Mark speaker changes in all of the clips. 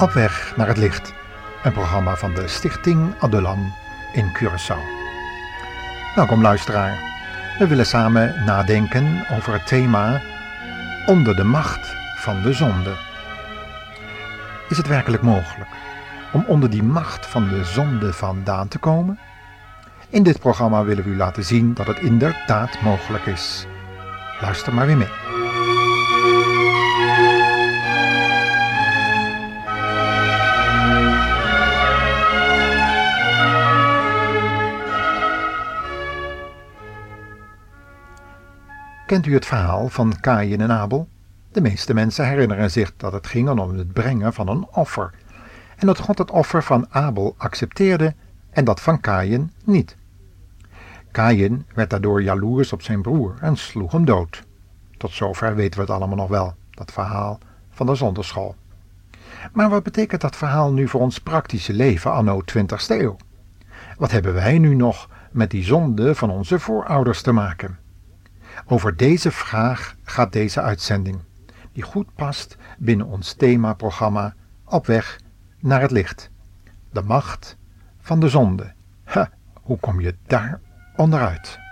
Speaker 1: Op weg naar het licht, een programma van de Stichting Adulam in Curaçao. Welkom luisteraar. We willen samen nadenken over het thema Onder de macht van de zonde. Is het werkelijk mogelijk om onder die macht van de zonde vandaan te komen? In dit programma willen we u laten zien dat het inderdaad mogelijk is. Luister maar weer mee. Kent u het verhaal van Kaïn en Abel? De meeste mensen herinneren zich dat het ging om het brengen van een offer. En dat God het offer van Abel accepteerde en dat van Kaïn niet. Kaïn werd daardoor jaloers op zijn broer en sloeg hem dood. Tot zover weten we het allemaal nog wel, dat verhaal van de zonderschool. Maar wat betekent dat verhaal nu voor ons praktische leven anno 20ste eeuw? Wat hebben wij nu nog met die zonde van onze voorouders te maken? Over deze vraag gaat deze uitzending, die goed past binnen ons themaprogramma Op weg naar het licht. De macht van de zonde. Ha, hoe kom je daar onderuit?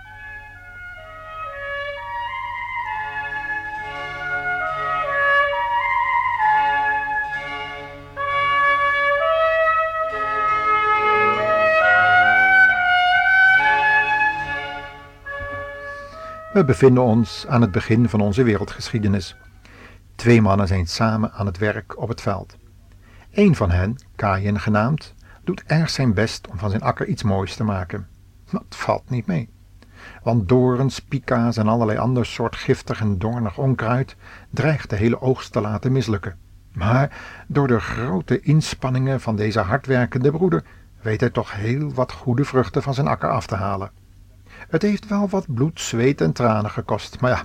Speaker 1: We bevinden ons aan het begin van onze wereldgeschiedenis. Twee mannen zijn samen aan het werk op het veld. Een van hen, Kaïn genaamd, doet erg zijn best om van zijn akker iets moois te maken. Dat valt niet mee. Want dorens, pika's en allerlei ander soort giftig en doornig onkruid dreigt de hele oogst te laten mislukken. Maar door de grote inspanningen van deze hardwerkende broeder weet hij toch heel wat goede vruchten van zijn akker af te halen. Het heeft wel wat bloed, zweet en tranen gekost, maar ja,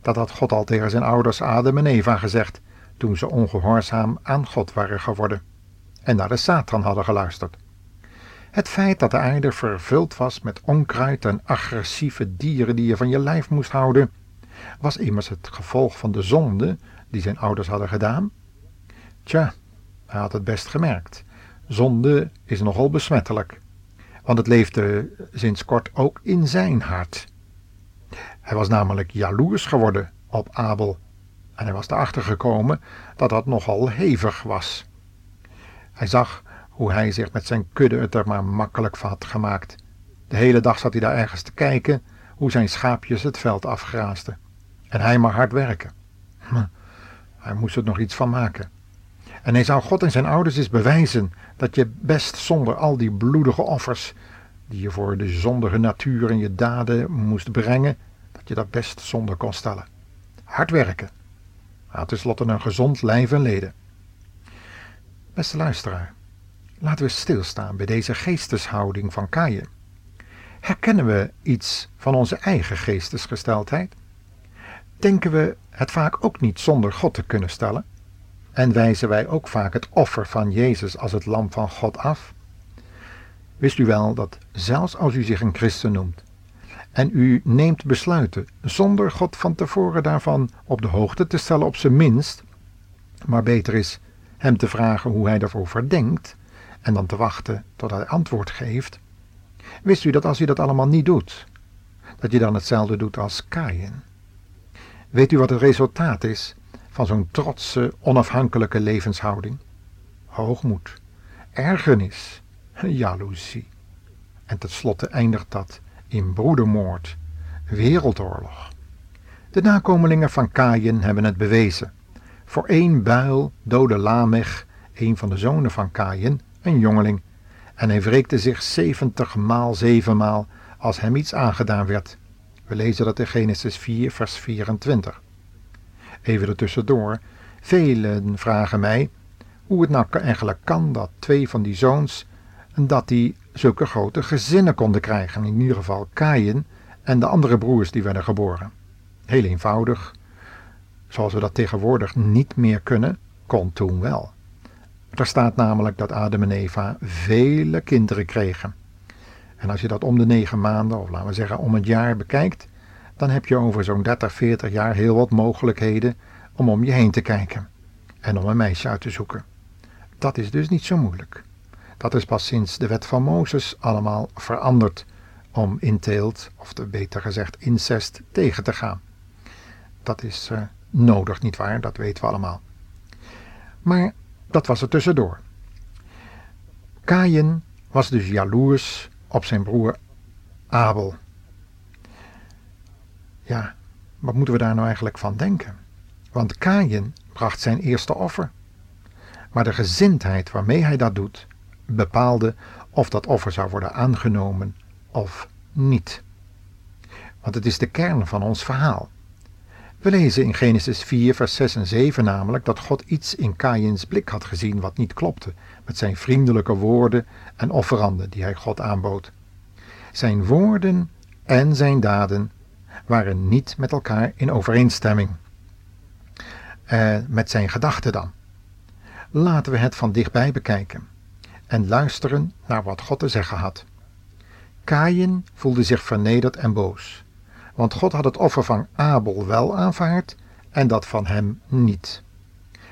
Speaker 1: dat had God al tegen zijn ouders Adam en Eva gezegd, toen ze ongehoorzaam aan God waren geworden en naar de Satan hadden geluisterd. Het feit dat de aarde vervuld was met onkruid en agressieve dieren die je van je lijf moest houden, was immers het gevolg van de zonde die zijn ouders hadden gedaan. Tja, hij had het best gemerkt. Zonde is nogal besmettelijk want het leefde sinds kort ook in zijn hart. Hij was namelijk jaloers geworden op Abel en hij was erachter gekomen dat dat nogal hevig was. Hij zag hoe hij zich met zijn kudde het er maar makkelijk van had gemaakt. De hele dag zat hij daar ergens te kijken hoe zijn schaapjes het veld afgraasden. En hij maar hard werken. hij moest er nog iets van maken. En hij zou God en zijn ouders eens bewijzen dat je best zonder al die bloedige offers die je voor de zondige natuur en je daden moest brengen, dat je dat best zonder kon stellen. Hard werken. Had tenslotte een gezond lijf en leden. Beste luisteraar, laten we stilstaan bij deze geesteshouding van Kaaien. Herkennen we iets van onze eigen geestesgesteldheid? Denken we het vaak ook niet zonder God te kunnen stellen? En wijzen wij ook vaak het offer van Jezus als het lam van God af? Wist u wel dat zelfs als u zich een christen noemt en u neemt besluiten zonder God van tevoren daarvan op de hoogte te stellen op zijn minst, maar beter is hem te vragen hoe hij erover denkt en dan te wachten tot hij antwoord geeft, wist u dat als u dat allemaal niet doet, dat je dan hetzelfde doet als Kain? Weet u wat het resultaat is van zo'n trotse, onafhankelijke levenshouding? Hoogmoed, ergernis, jaloezie. En tenslotte eindigt dat in broedermoord, wereldoorlog. De nakomelingen van Kaïn hebben het bewezen. Voor één buil doodde Lamech, een van de zonen van Kaïn, een jongeling, en hij wreekte zich zeventig maal zevenmaal als hem iets aangedaan werd. We lezen dat in Genesis 4, vers 24. Even ertussendoor, velen vragen mij hoe het nou eigenlijk kan dat twee van die zoons, dat die zulke grote gezinnen konden krijgen, in ieder geval Kaïn en de andere broers die werden geboren. Heel eenvoudig, zoals we dat tegenwoordig niet meer kunnen, kon toen wel. Er staat namelijk dat Adam en Eva vele kinderen kregen. En als je dat om de negen maanden, of laten we zeggen om het jaar bekijkt, dan heb je over zo'n 30, 40 jaar heel wat mogelijkheden om om je heen te kijken en om een meisje uit te zoeken. Dat is dus niet zo moeilijk. Dat is pas sinds de wet van Mozes allemaal veranderd om inteelt, of beter gezegd incest, tegen te gaan. Dat is uh, nodig, nietwaar? Dat weten we allemaal. Maar dat was er tussendoor. Kain was dus jaloers op zijn broer Abel. Ja, wat moeten we daar nou eigenlijk van denken? Want Kain bracht zijn eerste offer. Maar de gezindheid waarmee hij dat doet, bepaalde of dat offer zou worden aangenomen of niet. Want het is de kern van ons verhaal. We lezen in Genesis 4, vers 6 en 7 namelijk dat God iets in Kaïns blik had gezien wat niet klopte met zijn vriendelijke woorden en offeranden die hij God aanbood. Zijn woorden en zijn daden waren niet met elkaar in overeenstemming. Eh, met zijn gedachten dan. Laten we het van dichtbij bekijken en luisteren naar wat God te zeggen had. Kaïn voelde zich vernederd en boos, want God had het offer van Abel wel aanvaard en dat van hem niet.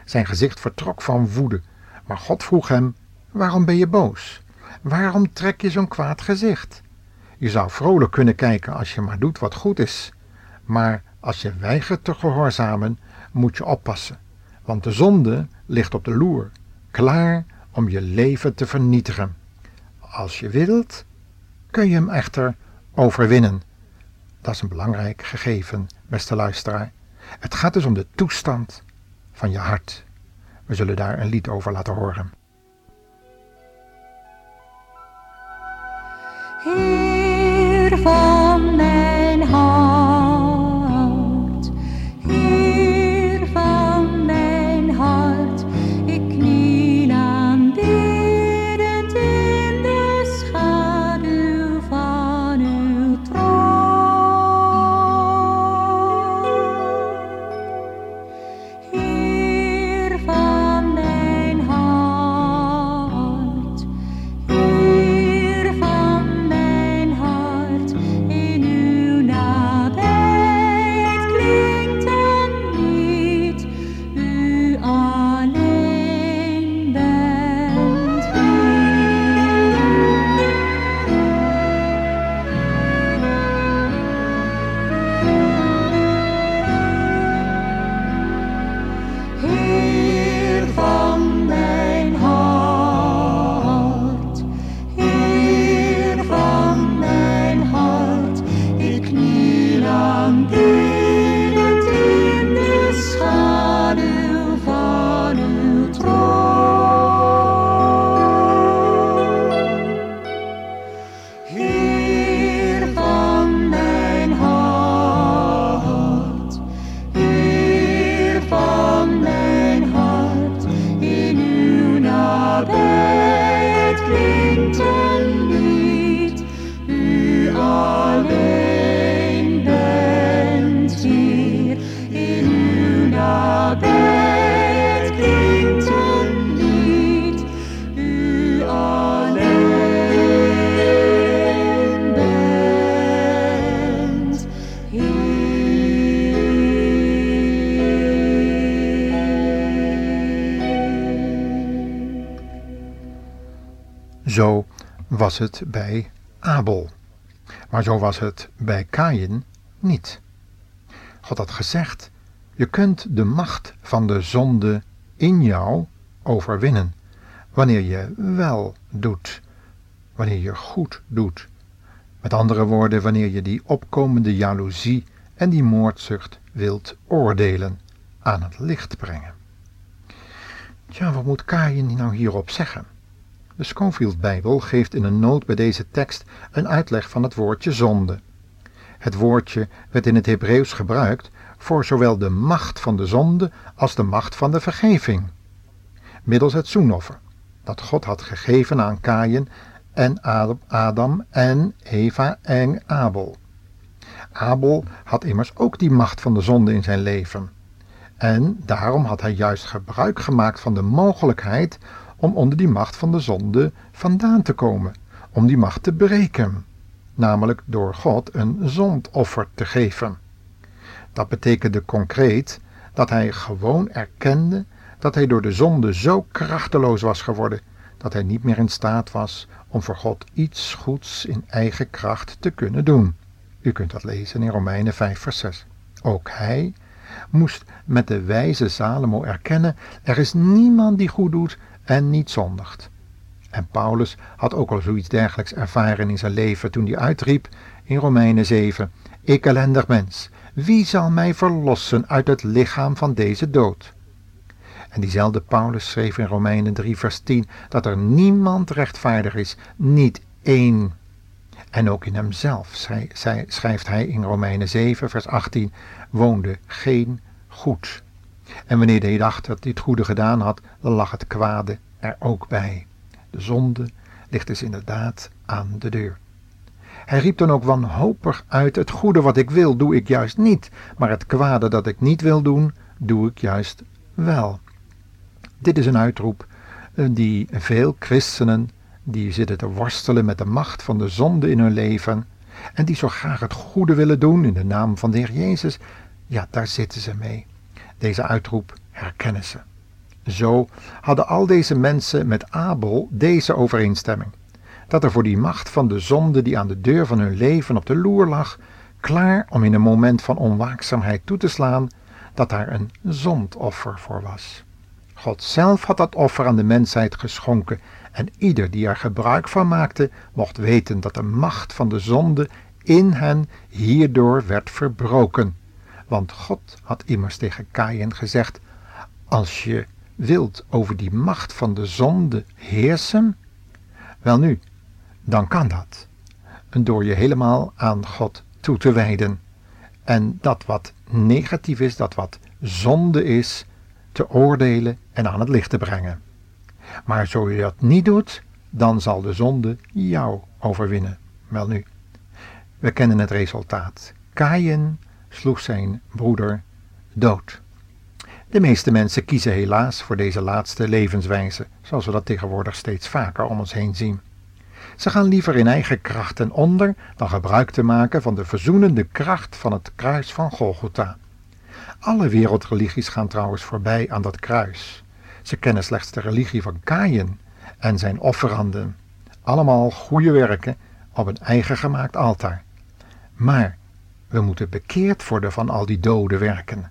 Speaker 1: Zijn gezicht vertrok van woede, maar God vroeg hem: Waarom ben je boos? Waarom trek je zo'n kwaad gezicht? Je zou vrolijk kunnen kijken als je maar doet wat goed is, maar als je weigert te gehoorzamen, moet je oppassen, want de zonde ligt op de loer, klaar om je leven te vernietigen. Als je wilt, kun je hem echter overwinnen. Dat is een belangrijk gegeven, beste luisteraar. Het gaat dus om de toestand van je hart. We zullen daar een lied over laten horen. Zo was het bij Abel. Maar zo was het bij Kain niet. God had gezegd: Je kunt de macht van de zonde in jou overwinnen wanneer je wel doet, wanneer je goed doet. Met andere woorden, wanneer je die opkomende jaloezie en die moordzucht wilt oordelen, aan het licht brengen. Tja, wat moet Kain nou hierop zeggen? De Schofield Bijbel geeft in een noot bij deze tekst een uitleg van het woordje zonde. Het woordje werd in het Hebreeuws gebruikt voor zowel de macht van de zonde als de macht van de vergeving. Middels het zoenoffer, dat God had gegeven aan Kaïn en Adam en Eva en Abel. Abel had immers ook die macht van de zonde in zijn leven. En daarom had hij juist gebruik gemaakt van de mogelijkheid om onder die macht van de zonde vandaan te komen, om die macht te breken, namelijk door God een zondoffer te geven. Dat betekende concreet dat hij gewoon erkende dat hij door de zonde zo krachteloos was geworden dat hij niet meer in staat was om voor God iets goeds in eigen kracht te kunnen doen. U kunt dat lezen in Romeinen 5 vers 6. Ook hij moest met de wijze Salomo erkennen, er is niemand die goed doet en niet zondigt. En Paulus had ook al zoiets dergelijks ervaren in zijn leven toen hij uitriep in Romeinen 7, Ik ellendig mens, wie zal mij verlossen uit het lichaam van deze dood? En diezelfde Paulus schreef in Romeinen 3 vers 10 dat er niemand rechtvaardig is, niet één. En ook in hemzelf schrijft hij in Romeinen 7 vers 18, woonde geen goed. En wanneer hij dacht dat hij het goede gedaan had, dan lag het kwade er ook bij. De zonde ligt dus inderdaad aan de deur. Hij riep dan ook wanhopig uit: Het goede wat ik wil, doe ik juist niet, maar het kwade dat ik niet wil doen, doe ik juist wel. Dit is een uitroep eh, die veel christenen die zitten te worstelen met de macht van de zonde in hun leven en die zo graag het goede willen doen in de naam van de Heer Jezus, ja, daar zitten ze mee. Deze uitroep herkennen ze. Zo hadden al deze mensen met Abel deze overeenstemming. Dat er voor die macht van de zonde die aan de deur van hun leven op de loer lag, klaar om in een moment van onwaakzaamheid toe te slaan, dat daar een zondoffer voor was. God zelf had dat offer aan de mensheid geschonken en ieder die er gebruik van maakte, mocht weten dat de macht van de zonde in hen hierdoor werd verbroken. Want God had immers tegen Kaïn gezegd: Als je wilt over die macht van de zonde heersen, welnu, dan kan dat. Door je helemaal aan God toe te wijden. En dat wat negatief is, dat wat zonde is, te oordelen en aan het licht te brengen. Maar zo je dat niet doet, dan zal de zonde jou overwinnen. Welnu, we kennen het resultaat. Kaïn sloeg zijn broeder dood. De meeste mensen kiezen helaas voor deze laatste levenswijze, zoals we dat tegenwoordig steeds vaker om ons heen zien. Ze gaan liever in eigen krachten onder dan gebruik te maken van de verzoenende kracht van het kruis van Golgotha. Alle wereldreligies gaan trouwens voorbij aan dat kruis. Ze kennen slechts de religie van Kaïn en zijn offeranden. Allemaal goede werken op een eigen gemaakt altaar. Maar we moeten bekeerd worden van al die dode werken.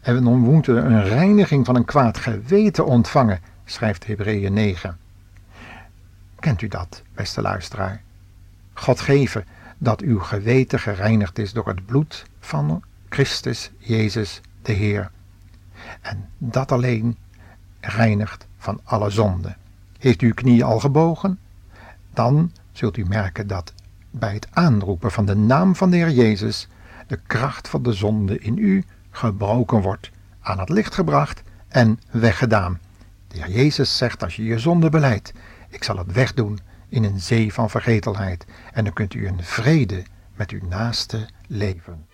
Speaker 1: En we moeten een reiniging van een kwaad geweten ontvangen, schrijft Hebreeën 9. Kent u dat, beste luisteraar? God geven dat uw geweten gereinigd is door het bloed van Christus Jezus de Heer. En dat alleen reinigt van alle zonde. Heeft u uw knieën al gebogen? Dan zult u merken dat bij het aanroepen van de naam van de Heer Jezus de kracht van de zonde in u gebroken wordt, aan het licht gebracht en weggedaan. De Heer Jezus zegt als je je zonde beleidt, ik zal het wegdoen in een zee van vergetelheid en dan kunt u in vrede met uw naaste leven.